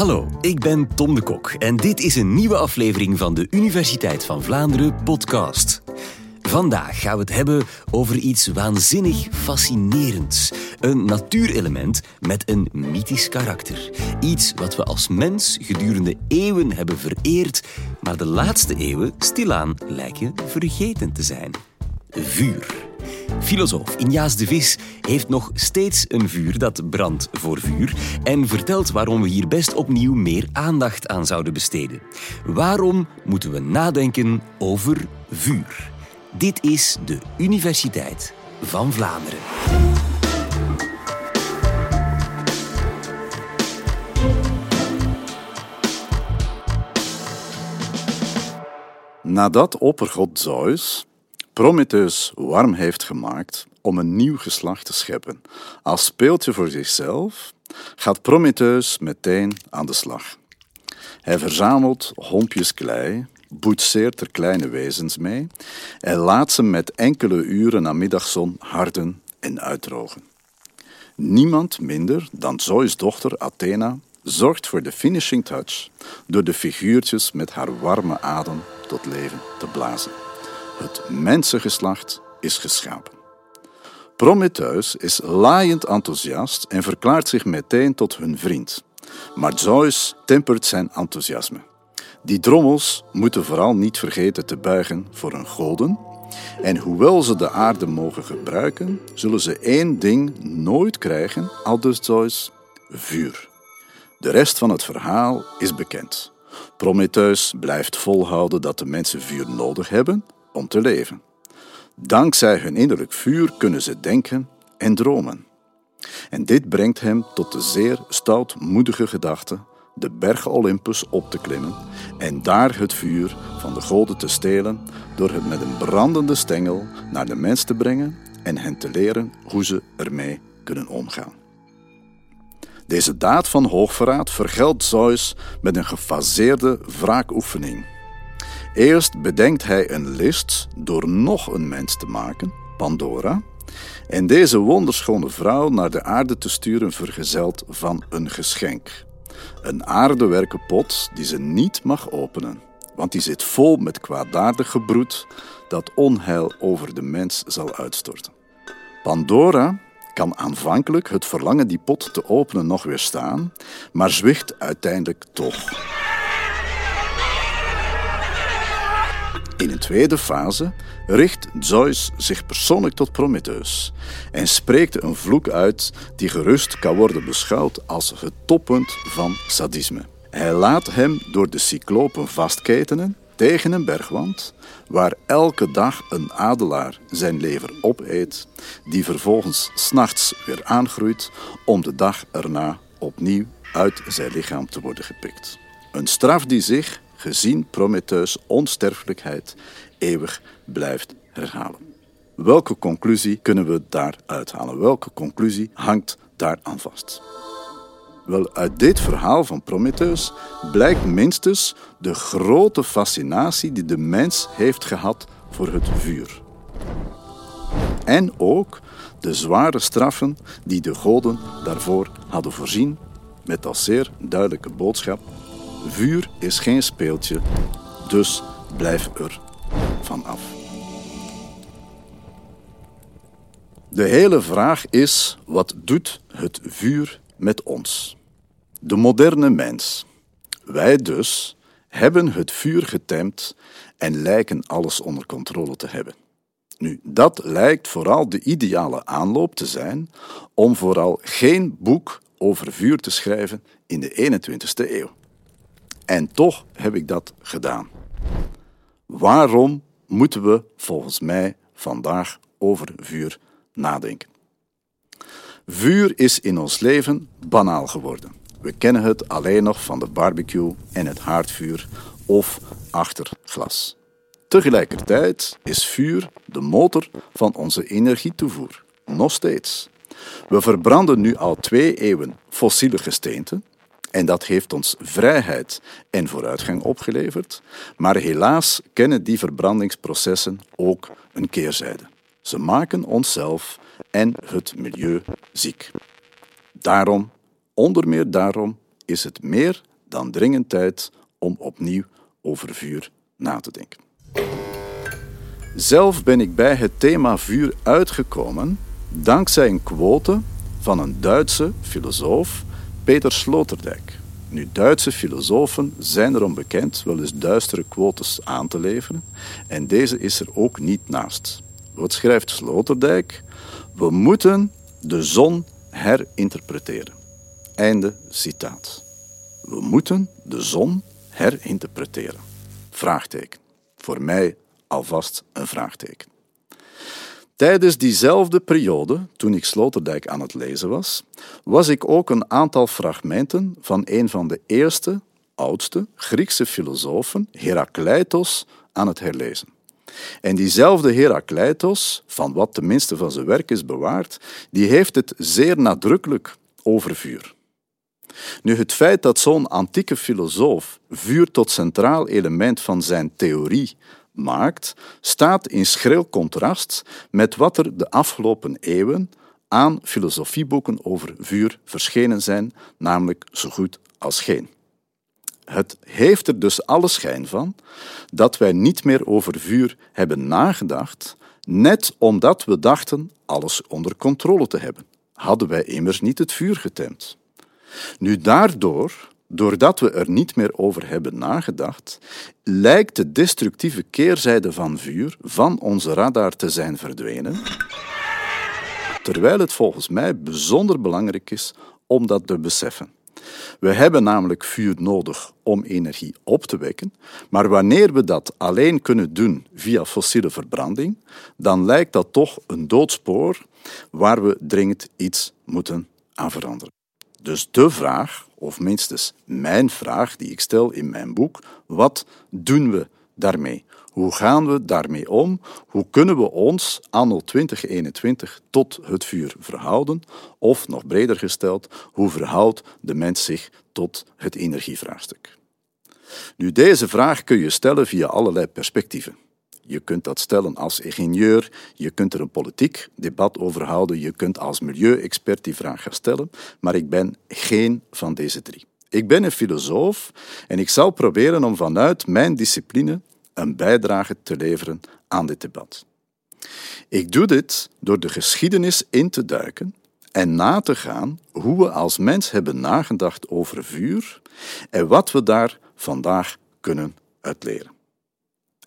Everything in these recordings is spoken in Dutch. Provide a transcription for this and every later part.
Hallo, ik ben Tom de Kok en dit is een nieuwe aflevering van de Universiteit van Vlaanderen podcast. Vandaag gaan we het hebben over iets waanzinnig fascinerends. Een natuurelement met een mythisch karakter. Iets wat we als mens gedurende eeuwen hebben vereerd, maar de laatste eeuwen stilaan lijken vergeten te zijn. Vuur. Filosoof Injaas de Vis heeft nog steeds een vuur dat brandt voor vuur en vertelt waarom we hier best opnieuw meer aandacht aan zouden besteden. Waarom moeten we nadenken over vuur? Dit is de Universiteit van Vlaanderen. Nadat oppergod Zeus Prometheus warm heeft gemaakt om een nieuw geslacht te scheppen als speeltje voor zichzelf, gaat Prometheus meteen aan de slag. Hij verzamelt hompjes klei, boetseert er kleine wezens mee en laat ze met enkele uren aan middagzon harden en uitdrogen. Niemand minder dan Zeus' dochter Athena zorgt voor de finishing touch door de figuurtjes met haar warme adem tot leven te blazen. Het mensengeslacht is geschapen. Prometheus is laaiend enthousiast en verklaart zich meteen tot hun vriend. Maar Zeus tempert zijn enthousiasme. Die drommels moeten vooral niet vergeten te buigen voor hun goden. En hoewel ze de aarde mogen gebruiken, zullen ze één ding nooit krijgen, aldus Zeus, vuur. De rest van het verhaal is bekend. Prometheus blijft volhouden dat de mensen vuur nodig hebben om te leven. Dankzij hun innerlijk vuur kunnen ze denken en dromen. En dit brengt hem tot de zeer stoutmoedige gedachte de berg Olympus op te klimmen en daar het vuur van de goden te stelen door het met een brandende stengel naar de mens te brengen en hen te leren hoe ze ermee kunnen omgaan. Deze daad van hoogverraad vergeldt Zeus met een gefaseerde wraakoefening Eerst bedenkt hij een list door nog een mens te maken, Pandora, en deze wonderschone vrouw naar de aarde te sturen vergezeld van een geschenk. Een aardewerken pot die ze niet mag openen, want die zit vol met kwaadaardig gebroed dat onheil over de mens zal uitstorten. Pandora kan aanvankelijk het verlangen die pot te openen nog weerstaan, maar zwicht uiteindelijk toch. In een tweede fase richt Zeus zich persoonlijk tot Prometheus en spreekt een vloek uit die gerust kan worden beschouwd als het toppunt van sadisme. Hij laat hem door de cyclopen vastketenen tegen een bergwand, waar elke dag een adelaar zijn lever opeet, die vervolgens s'nachts weer aangroeit om de dag erna opnieuw uit zijn lichaam te worden gepikt. Een straf die zich gezien Prometheus onsterfelijkheid eeuwig blijft herhalen. Welke conclusie kunnen we daaruit halen? Welke conclusie hangt daaraan vast? Wel, uit dit verhaal van Prometheus blijkt minstens de grote fascinatie die de mens heeft gehad voor het vuur. En ook de zware straffen die de goden daarvoor hadden voorzien, met als zeer duidelijke boodschap Vuur is geen speeltje, dus blijf er vanaf. De hele vraag is: wat doet het vuur met ons? De moderne mens, wij dus, hebben het vuur getemd en lijken alles onder controle te hebben. Nu, dat lijkt vooral de ideale aanloop te zijn om vooral geen boek over vuur te schrijven in de 21ste eeuw. En toch heb ik dat gedaan. Waarom moeten we volgens mij vandaag over vuur nadenken? Vuur is in ons leven banaal geworden. We kennen het alleen nog van de barbecue en het haardvuur of achter glas. Tegelijkertijd is vuur de motor van onze energietoevoer. Nog steeds. We verbranden nu al twee eeuwen fossiele gesteenten, en dat heeft ons vrijheid en vooruitgang opgeleverd, maar helaas kennen die verbrandingsprocessen ook een keerzijde. Ze maken onszelf en het milieu ziek. Daarom, onder meer daarom, is het meer dan dringend tijd om opnieuw over vuur na te denken. Zelf ben ik bij het thema vuur uitgekomen dankzij een quote van een Duitse filosoof, Peter Sloterdijk. Nu, Duitse filosofen zijn erom bekend wel eens duistere quotes aan te leveren, en deze is er ook niet naast. Wat schrijft Sloterdijk? We moeten de zon herinterpreteren. Einde citaat. We moeten de zon herinterpreteren. Vraagteken. Voor mij alvast een vraagteken. Tijdens diezelfde periode, toen ik Sloterdijk aan het lezen was, was ik ook een aantal fragmenten van een van de eerste, oudste Griekse filosofen, Herakleitos, aan het herlezen. En diezelfde Herakleitos, van wat tenminste van zijn werk is bewaard, die heeft het zeer nadrukkelijk over vuur. Nu, het feit dat zo'n antieke filosoof vuur tot centraal element van zijn theorie maakt, staat in schril contrast met wat er de afgelopen eeuwen aan filosofieboeken over vuur verschenen zijn, namelijk zo goed als geen. Het heeft er dus alle schijn van dat wij niet meer over vuur hebben nagedacht, net omdat we dachten alles onder controle te hebben. Hadden wij immers niet het vuur getemd. Nu daardoor, doordat we er niet meer over hebben nagedacht, lijkt de destructieve keerzijde van vuur van onze radar te zijn verdwenen, terwijl het volgens mij bijzonder belangrijk is om dat te beseffen. We hebben namelijk vuur nodig om energie op te wekken, maar wanneer we dat alleen kunnen doen via fossiele verbranding, dan lijkt dat toch een doodspoor waar we dringend iets moeten aan veranderen. Dus de vraag, of minstens mijn vraag die ik stel in mijn boek, wat doen we daarmee? Hoe gaan we daarmee om? Hoe kunnen we ons anno 2021 tot het vuur verhouden? Of nog breder gesteld, hoe verhoudt de mens zich tot het energievraagstuk? Nu, deze vraag kun je stellen via allerlei perspectieven. Je kunt dat stellen als ingenieur, je kunt er een politiek debat over houden, je kunt als milieuexpert die vraag gaan stellen, maar ik ben geen van deze drie. Ik ben een filosoof en ik zal proberen om vanuit mijn discipline een bijdrage te leveren aan dit debat. Ik doe dit door de geschiedenis in te duiken en na te gaan hoe we als mens hebben nagedacht over vuur en wat we daar vandaag kunnen uitleren.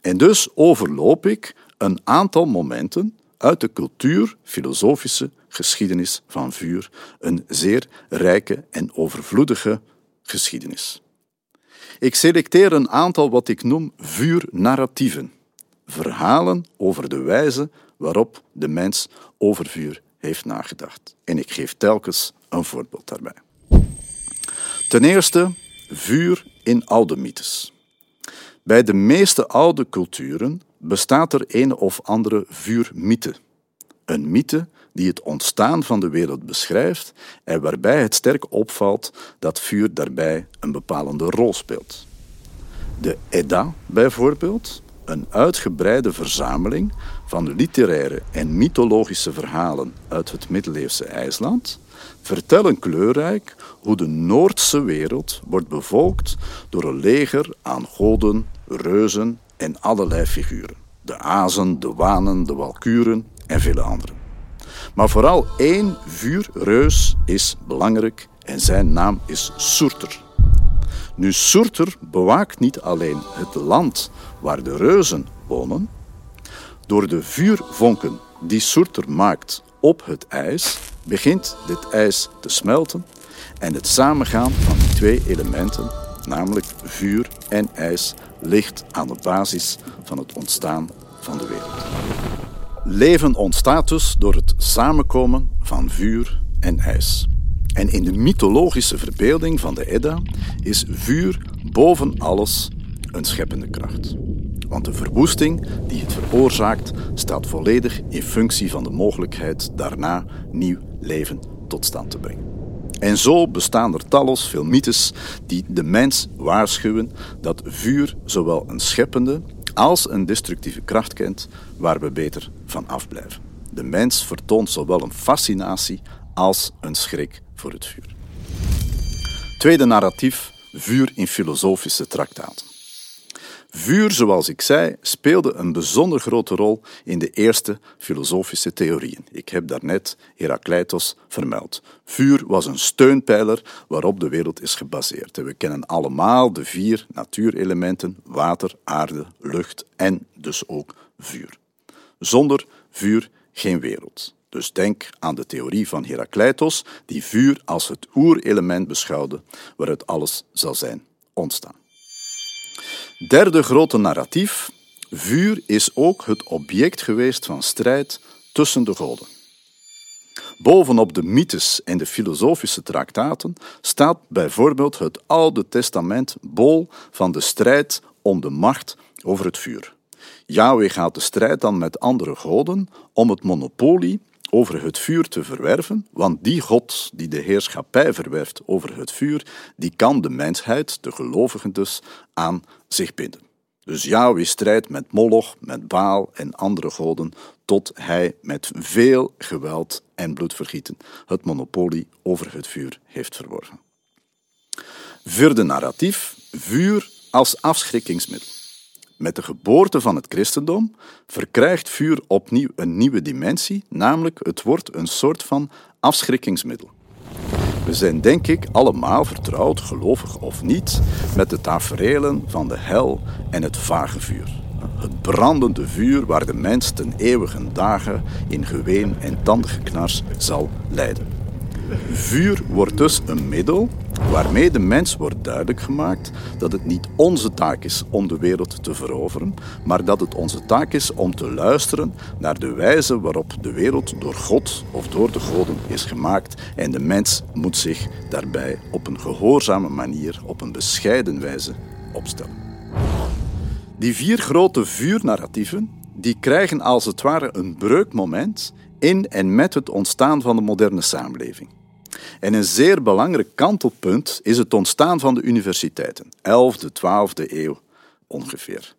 En dus overloop ik een aantal momenten uit de cultuur-filosofische geschiedenis van vuur, een zeer rijke en overvloedige geschiedenis. Ik selecteer een aantal wat ik noem vuurnarratieven, verhalen over de wijze waarop de mens over vuur heeft nagedacht. En ik geef telkens een voorbeeld daarbij. Ten eerste vuur in oude mythes. Bij de meeste oude culturen bestaat er een of andere vuurmythe. Een mythe die het ontstaan van de wereld beschrijft en waarbij het sterk opvalt dat vuur daarbij een bepalende rol speelt. De Edda bijvoorbeeld, een uitgebreide verzameling van literaire en mythologische verhalen uit het middeleeuwse IJsland, vertellen kleurrijk hoe de Noordse wereld wordt bevolkt door een leger aan goden, reuzen en allerlei figuren. De azen, de wanen, de walkuren en vele anderen. Maar vooral één vuurreus is belangrijk en zijn naam is Surter. Nu, Surter bewaakt niet alleen het land waar de reuzen wonen. Door de vuurvonken die Surter maakt op het ijs, begint dit ijs te smelten en het samengaan van die twee elementen, namelijk vuur en ijs, ligt aan de basis van het ontstaan van de wereld. Leven ontstaat dus door het samenkomen van vuur en ijs. En in de mythologische verbeelding van de Edda is vuur boven alles een scheppende kracht. Want de verwoesting die het veroorzaakt staat volledig in functie van de mogelijkheid daarna nieuw leven tot stand te brengen. En zo bestaan er talloze veel mythes die de mens waarschuwen dat vuur zowel een scheppende als een destructieve kracht kent waar we beter van afblijven. De mens vertoont zowel een fascinatie als een schrik voor het vuur. Tweede narratief vuur in filosofische traktaten. Vuur, zoals ik zei, speelde een bijzonder grote rol in de eerste filosofische theorieën. Ik heb daarnet Heracleitos vermeld. Vuur was een steunpijler waarop de wereld is gebaseerd. we kennen allemaal de vier natuurelementen: water, aarde, lucht en dus ook vuur. Zonder vuur geen wereld. Dus denk aan de theorie van Heracleitos, die vuur als het oerelement beschouwde waaruit alles zal zijn ontstaan. Derde grote narratief. Vuur is ook het object geweest van strijd tussen de goden. Bovenop de mythes en de filosofische traktaten staat bijvoorbeeld het Oude Testament bol van de strijd om de macht over het vuur. Yahweh gaat de strijd dan met andere goden om het monopolie over het vuur te verwerven, want die God die de heerschappij verwerft over het vuur, die kan de mensheid, de gelovigen dus, aan zich binden. Dus Yahweh strijdt met Moloch, met Baal en andere goden, tot hij met veel geweld en bloedvergieten het monopolie over het vuur heeft verworven. Vierde narratief, vuur als afschrikkingsmiddel. Met de geboorte van het christendom verkrijgt vuur opnieuw een nieuwe dimensie, namelijk het wordt een soort van afschrikkingsmiddel. We zijn denk ik allemaal vertrouwd, gelovig of niet, met de taferelen van de hel en het vage vuur. Het brandende vuur waar de mens ten eeuwige dagen in geween en tandgeknars zal lijden. Vuur wordt dus een middel waarmee de mens wordt duidelijk gemaakt dat het niet onze taak is om de wereld te veroveren, maar dat het onze taak is om te luisteren naar de wijze waarop de wereld door God of door de goden is gemaakt en de mens moet zich daarbij op een gehoorzame manier, op een bescheiden wijze opstellen. Die vier grote vuurnarratieven die krijgen als het ware een breukmoment in en met het ontstaan van de moderne samenleving. En een zeer belangrijk kantelpunt is het ontstaan van de universiteiten, 11e, 12e eeuw ongeveer.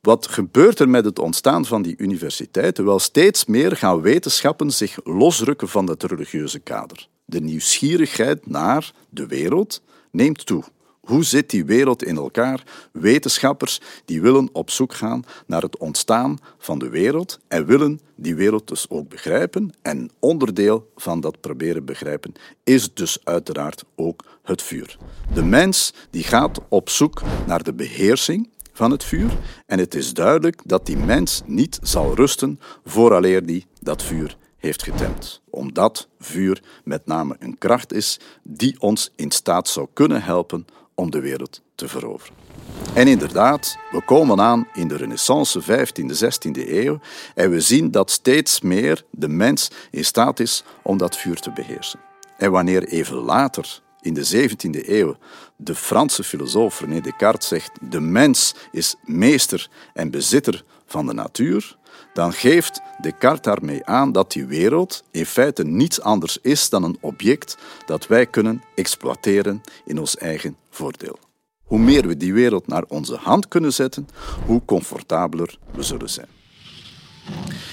Wat gebeurt er met het ontstaan van die universiteiten? Wel, steeds meer gaan wetenschappen zich losrukken van dat religieuze kader. De nieuwsgierigheid naar de wereld neemt toe. Hoe zit die wereld in elkaar? Wetenschappers die willen op zoek gaan naar het ontstaan van de wereld en willen die wereld dus ook begrijpen. En onderdeel van dat proberen begrijpen is dus uiteraard ook het vuur. De mens die gaat op zoek naar de beheersing van het vuur en het is duidelijk dat die mens niet zal rusten vooraleer die dat vuur heeft getemd. Omdat vuur met name een kracht is die ons in staat zou kunnen helpen om de wereld te veroveren. En inderdaad, we komen aan in de Renaissance 15e, 16e eeuw en we zien dat steeds meer de mens in staat is om dat vuur te beheersen. En wanneer even later, in de 17e eeuw, de Franse filosoof René Descartes zegt: de mens is meester en bezitter van de natuur, dan geeft Descartes daarmee aan dat die wereld in feite niets anders is dan een object dat wij kunnen exploiteren in ons eigen voordeel. Hoe meer we die wereld naar onze hand kunnen zetten, hoe comfortabeler we zullen zijn.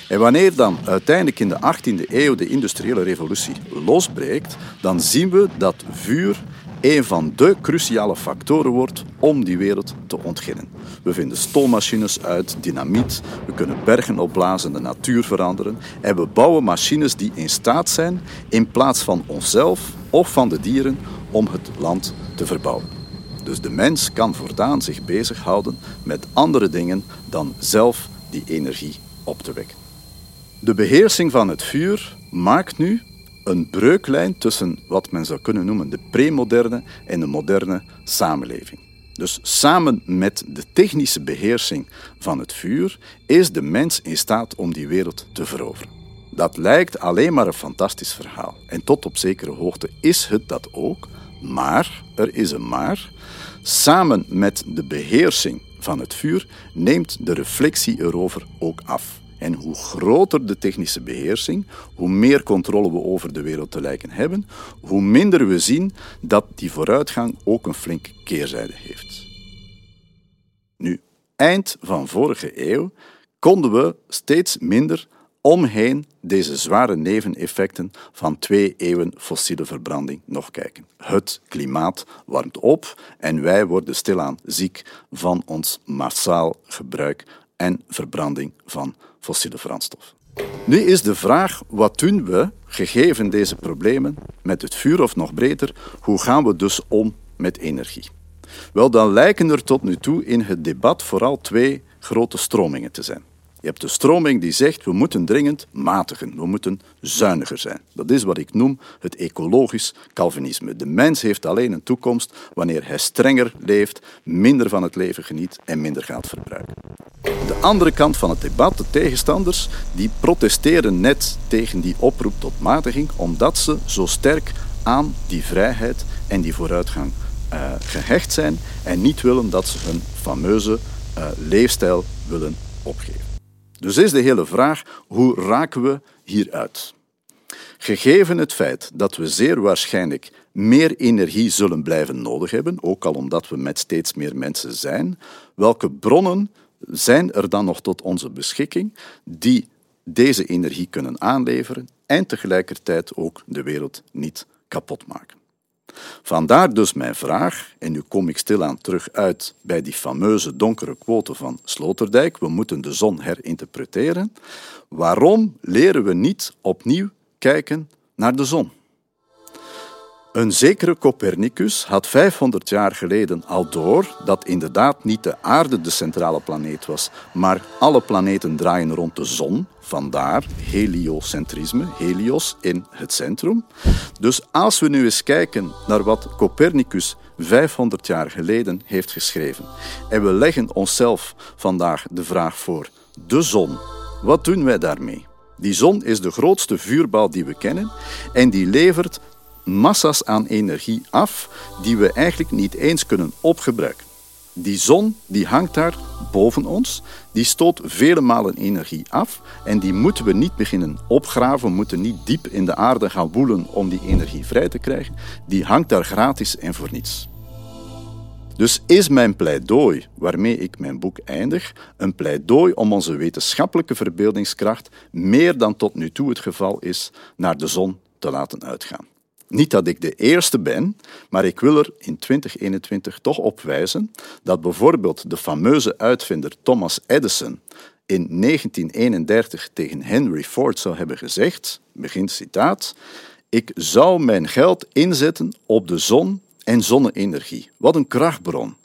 En wanneer dan uiteindelijk in de 18e eeuw de industriële revolutie losbreekt, dan zien we dat vuur een van de cruciale factoren wordt om die wereld te ontginnen. We vinden stoommachines uit, dynamiet, we kunnen bergen opblazen, de natuur veranderen en we bouwen machines die in staat zijn, in plaats van onszelf of van de dieren, om het land te verbouwen. Dus de mens kan voortaan zich bezighouden met andere dingen dan zelf die energie op te wekken. De beheersing van het vuur maakt nu een breuklijn tussen wat men zou kunnen noemen de premoderne en de moderne samenleving. Dus samen met de technische beheersing van het vuur is de mens in staat om die wereld te veroveren. Dat lijkt alleen maar een fantastisch verhaal. En tot op zekere hoogte is het dat ook. Maar, er is een maar, samen met de beheersing van het vuur neemt de reflectie erover ook af. En hoe groter de technische beheersing, hoe meer controle we over de wereld te lijken hebben, hoe minder we zien dat die vooruitgang ook een flinke keerzijde heeft. Nu, eind van vorige eeuw konden we steeds minder omheen deze zware neveneffecten van twee eeuwen fossiele verbranding nog kijken. Het klimaat warmt op en wij worden stilaan ziek van ons massaal gebruik en verbranding van fossiele brandstoffen. Nu is de vraag, wat doen we, gegeven deze problemen, met het vuur of nog breder, hoe gaan we dus om met energie? Wel, dan lijken er tot nu toe in het debat vooral twee grote stromingen te zijn. Je hebt de stroming die zegt we moeten dringend matigen, we moeten zuiniger zijn. Dat is wat ik noem het ecologisch Calvinisme. De mens heeft alleen een toekomst wanneer hij strenger leeft, minder van het leven geniet en minder gaat verbruiken. De andere kant van het debat, de tegenstanders, die protesteren net tegen die oproep tot matiging, omdat ze zo sterk aan die vrijheid en die vooruitgang uh, gehecht zijn en niet willen dat ze hun fameuze uh, leefstijl willen opgeven. Dus is de hele vraag, hoe raken we hieruit? Gegeven het feit dat we zeer waarschijnlijk meer energie zullen blijven nodig hebben, ook al omdat we met steeds meer mensen zijn, welke bronnen zijn er dan nog tot onze beschikking die deze energie kunnen aanleveren en tegelijkertijd ook de wereld niet kapot maken? Vandaar dus mijn vraag, en nu kom ik stilaan terug uit bij die fameuze donkere quote van Sloterdijk, we moeten de zon herinterpreteren. Waarom leren we niet opnieuw kijken naar de zon? Een zekere Copernicus had 500 jaar geleden al door dat inderdaad niet de aarde de centrale planeet was, maar alle planeten draaien rond de zon, vandaar heliocentrisme, helios in het centrum. Dus als we nu eens kijken naar wat Copernicus 500 jaar geleden heeft geschreven en we leggen onszelf vandaag de vraag voor, de zon, wat doen wij daarmee? Die zon is de grootste vuurbal die we kennen en die levert massa's aan energie af die we eigenlijk niet eens kunnen opgebruiken. Die zon die hangt daar boven ons, die stoot vele malen energie af en die moeten we niet beginnen opgraven, moeten niet diep in de aarde gaan woelen om die energie vrij te krijgen. Die hangt daar gratis en voor niets. Dus is mijn pleidooi, waarmee ik mijn boek eindig, een pleidooi om onze wetenschappelijke verbeeldingskracht meer dan tot nu toe het geval is, naar de zon te laten uitgaan. Niet dat ik de eerste ben, maar ik wil er in 2021 toch op wijzen dat bijvoorbeeld de fameuze uitvinder Thomas Edison in 1931 tegen Henry Ford zou hebben gezegd, begin citaat, ik zou mijn geld inzetten op de zon en zonne-energie. Wat een krachtbron.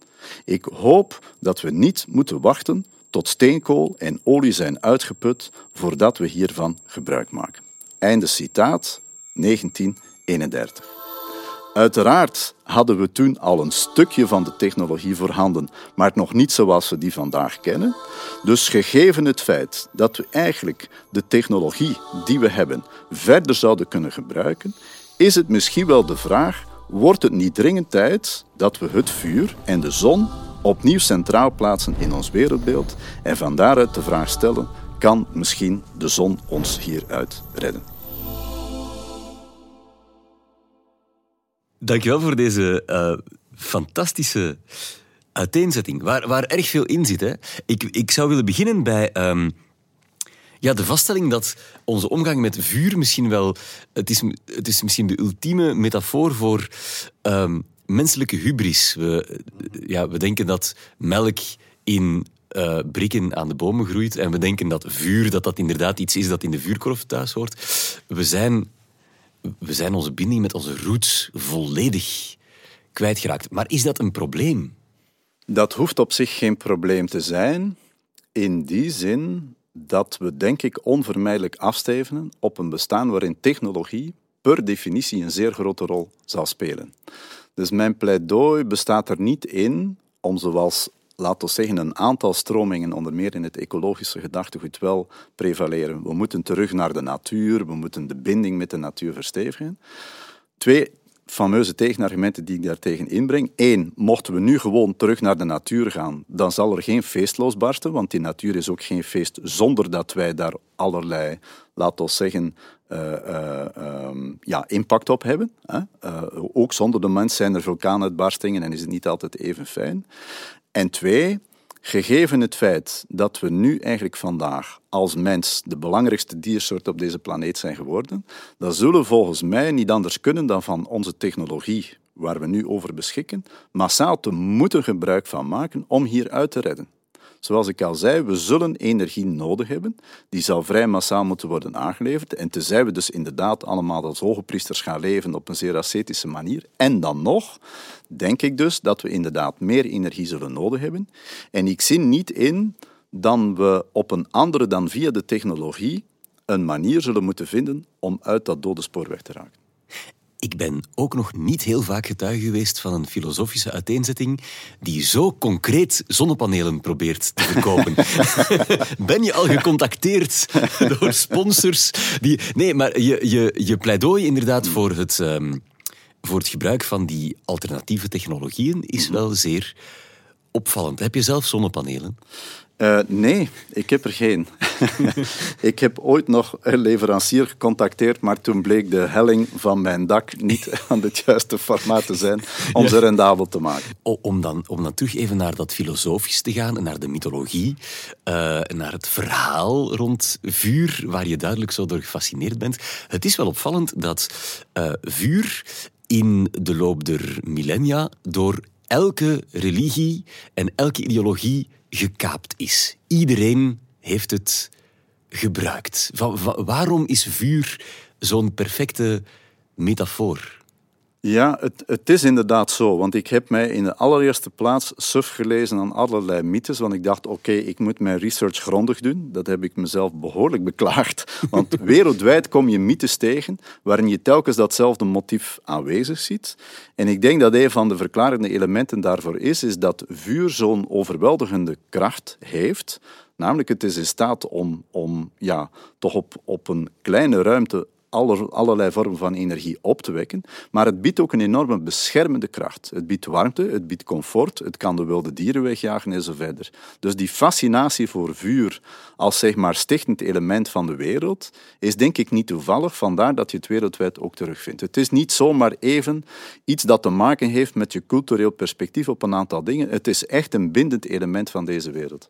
Ik hoop dat we niet moeten wachten tot steenkool en olie zijn uitgeput voordat we hiervan gebruik maken. Einde citaat, 19 31. Uiteraard hadden we toen al een stukje van de technologie voorhanden, maar nog niet zoals we die vandaag kennen. Dus gegeven het feit dat we eigenlijk de technologie die we hebben verder zouden kunnen gebruiken, is het misschien wel de vraag: wordt het niet dringend tijd dat we het vuur en de zon opnieuw centraal plaatsen in ons wereldbeeld en van daaruit de vraag stellen: kan misschien de zon ons hieruit redden? Dankjewel voor deze uh, fantastische uiteenzetting, waar, waar erg veel in zit. Hè. Ik, ik zou willen beginnen bij um, ja, de vaststelling dat onze omgang met vuur misschien wel... Het is, het is misschien de ultieme metafoor voor um, menselijke hubris. We, ja, we denken dat melk in uh, brikken aan de bomen groeit en we denken dat vuur dat dat inderdaad iets is dat in de vuurkorf thuis hoort. We zijn we zijn onze binding met onze roots volledig kwijtgeraakt. Maar is dat een probleem? Dat hoeft op zich geen probleem te zijn, in die zin dat we denk ik onvermijdelijk afstevenen op een bestaan waarin technologie per definitie een zeer grote rol zal spelen. Dus mijn pleidooi bestaat er niet in om zoals laten we zeggen, een aantal stromingen, onder meer in het ecologische gedachtegoed, wel prevaleren. We moeten terug naar de natuur, we moeten de binding met de natuur verstevigen. Twee fameuze tegenargumenten die ik daartegen inbreng. Eén, mochten we nu gewoon terug naar de natuur gaan, dan zal er geen feest losbarsten, want die natuur is ook geen feest zonder dat wij daar allerlei, laten we zeggen, uh, uh, um, ja, impact op hebben. Hè? Uh, ook zonder de mens zijn er vulkaanuitbarstingen en is het niet altijd even fijn. En twee, Gegeven het feit dat we nu eigenlijk vandaag als mens de belangrijkste diersoort op deze planeet zijn geworden, dan zullen volgens mij niet anders kunnen dan van onze technologie, waar we nu over beschikken, massaal te moeten gebruik van maken om hier uit te redden. Zoals ik al zei, we zullen energie nodig hebben. Die zal vrij massaal moeten worden aangeleverd. En tenzij we dus inderdaad allemaal als hoge priesters gaan leven op een zeer ascetische manier. En dan nog, denk ik dus dat we inderdaad meer energie zullen nodig hebben. En ik zie niet in dat we op een andere dan via de technologie een manier zullen moeten vinden om uit dat dode spoor weg te raken. Ik ben ook nog niet heel vaak getuige geweest van een filosofische uiteenzetting die zo concreet zonnepanelen probeert te verkopen. ben je al gecontacteerd door sponsors? Die... Nee, maar je, je, je pleidooi inderdaad voor het, um, voor het gebruik van die alternatieve technologieën is wel zeer opvallend. Heb je zelf zonnepanelen? Uh, nee, ik heb er geen. ik heb ooit nog een leverancier gecontacteerd, maar toen bleek de helling van mijn dak niet aan het juiste formaat te zijn om ze rendabel te maken. Om dan, om dan terug even naar dat filosofisch te gaan, naar de mythologie, uh, naar het verhaal rond vuur, waar je duidelijk zo door gefascineerd bent. Het is wel opvallend dat uh, vuur in de loop der millennia door elke religie en elke ideologie gekaapt is. Iedereen heeft het gebruikt. waarom is vuur zo'n perfecte metafoor? Ja, het, het, is inderdaad zo. Want ik heb mij in de allereerste plaats suf gelezen aan allerlei mythes. Want ik dacht, oké, ik moet mijn research grondig doen. Dat heb ik mezelf behoorlijk beklaagd. Want wereldwijd kom je mythes tegen waarin je telkens datzelfde motief aanwezig ziet. En ik denk dat een van de verklarende elementen daarvoor is, is dat vuur zo'n overweldigende kracht heeft. Namelijk, het is in staat om, om ja, toch op, op een kleine ruimte allerlei vormen van energie op te wekken. Maar het biedt ook een enorme beschermende kracht. Het biedt warmte, het biedt comfort, het kan de wilde dieren wegjagen en zo verder. Dus die fascinatie voor vuur als zeg maar stichtend element van de wereld is denk ik niet toevallig, vandaar dat je het wereldwijd ook terugvindt. Het is niet zomaar even iets dat te maken heeft met je cultureel perspectief op een aantal dingen. Het is echt een bindend element van deze wereld.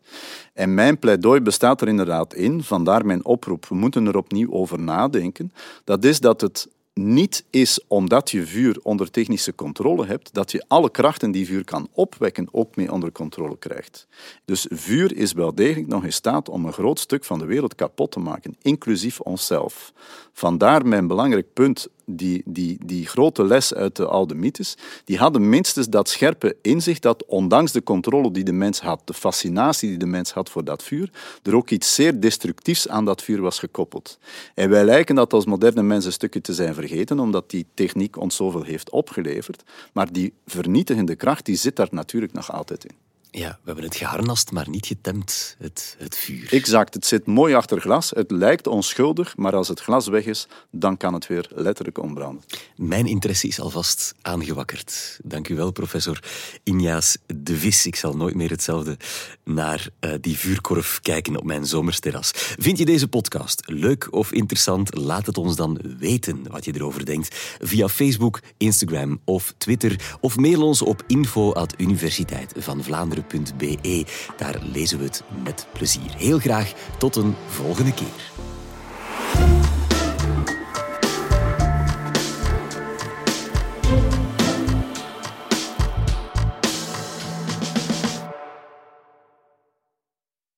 En mijn pleidooi bestaat er inderdaad in, vandaar mijn oproep. We moeten er opnieuw over nadenken dat is dat het niet is omdat je vuur onder technische controle hebt, dat je alle krachten die vuur kan opwekken ook mee onder controle krijgt. Dus vuur is wel degelijk nog in staat om een groot stuk van de wereld kapot te maken, inclusief onszelf. Vandaar mijn belangrijk punt die, die, die grote les uit de oude mythes, die hadden minstens dat scherpe inzicht dat ondanks de controle die de mens had, de fascinatie die de mens had voor dat vuur, er ook iets zeer destructiefs aan dat vuur was gekoppeld. En wij lijken dat als moderne mensen een stukje te zijn vergeten, omdat die techniek ons zoveel heeft opgeleverd. Maar die vernietigende kracht, die zit daar natuurlijk nog altijd in. Ja, we hebben het geharnast, maar niet getemd, het, het vuur. Exact, het zit mooi achter glas. Het lijkt onschuldig, maar als het glas weg is, dan kan het weer letterlijk ombranden. Mijn interesse is alvast aangewakkerd. Dank u wel, professor Injaas de Vis. Ik zal nooit meer hetzelfde naar uh, die vuurkorf kijken op mijn zomersterras. Vind je deze podcast leuk of interessant? Laat het ons dan weten wat je erover denkt via Facebook, Instagram of Twitter. Of mail ons op info.universiteit van Vlaanderen .be Daar lezen we het met plezier. Heel graag tot een volgende keer.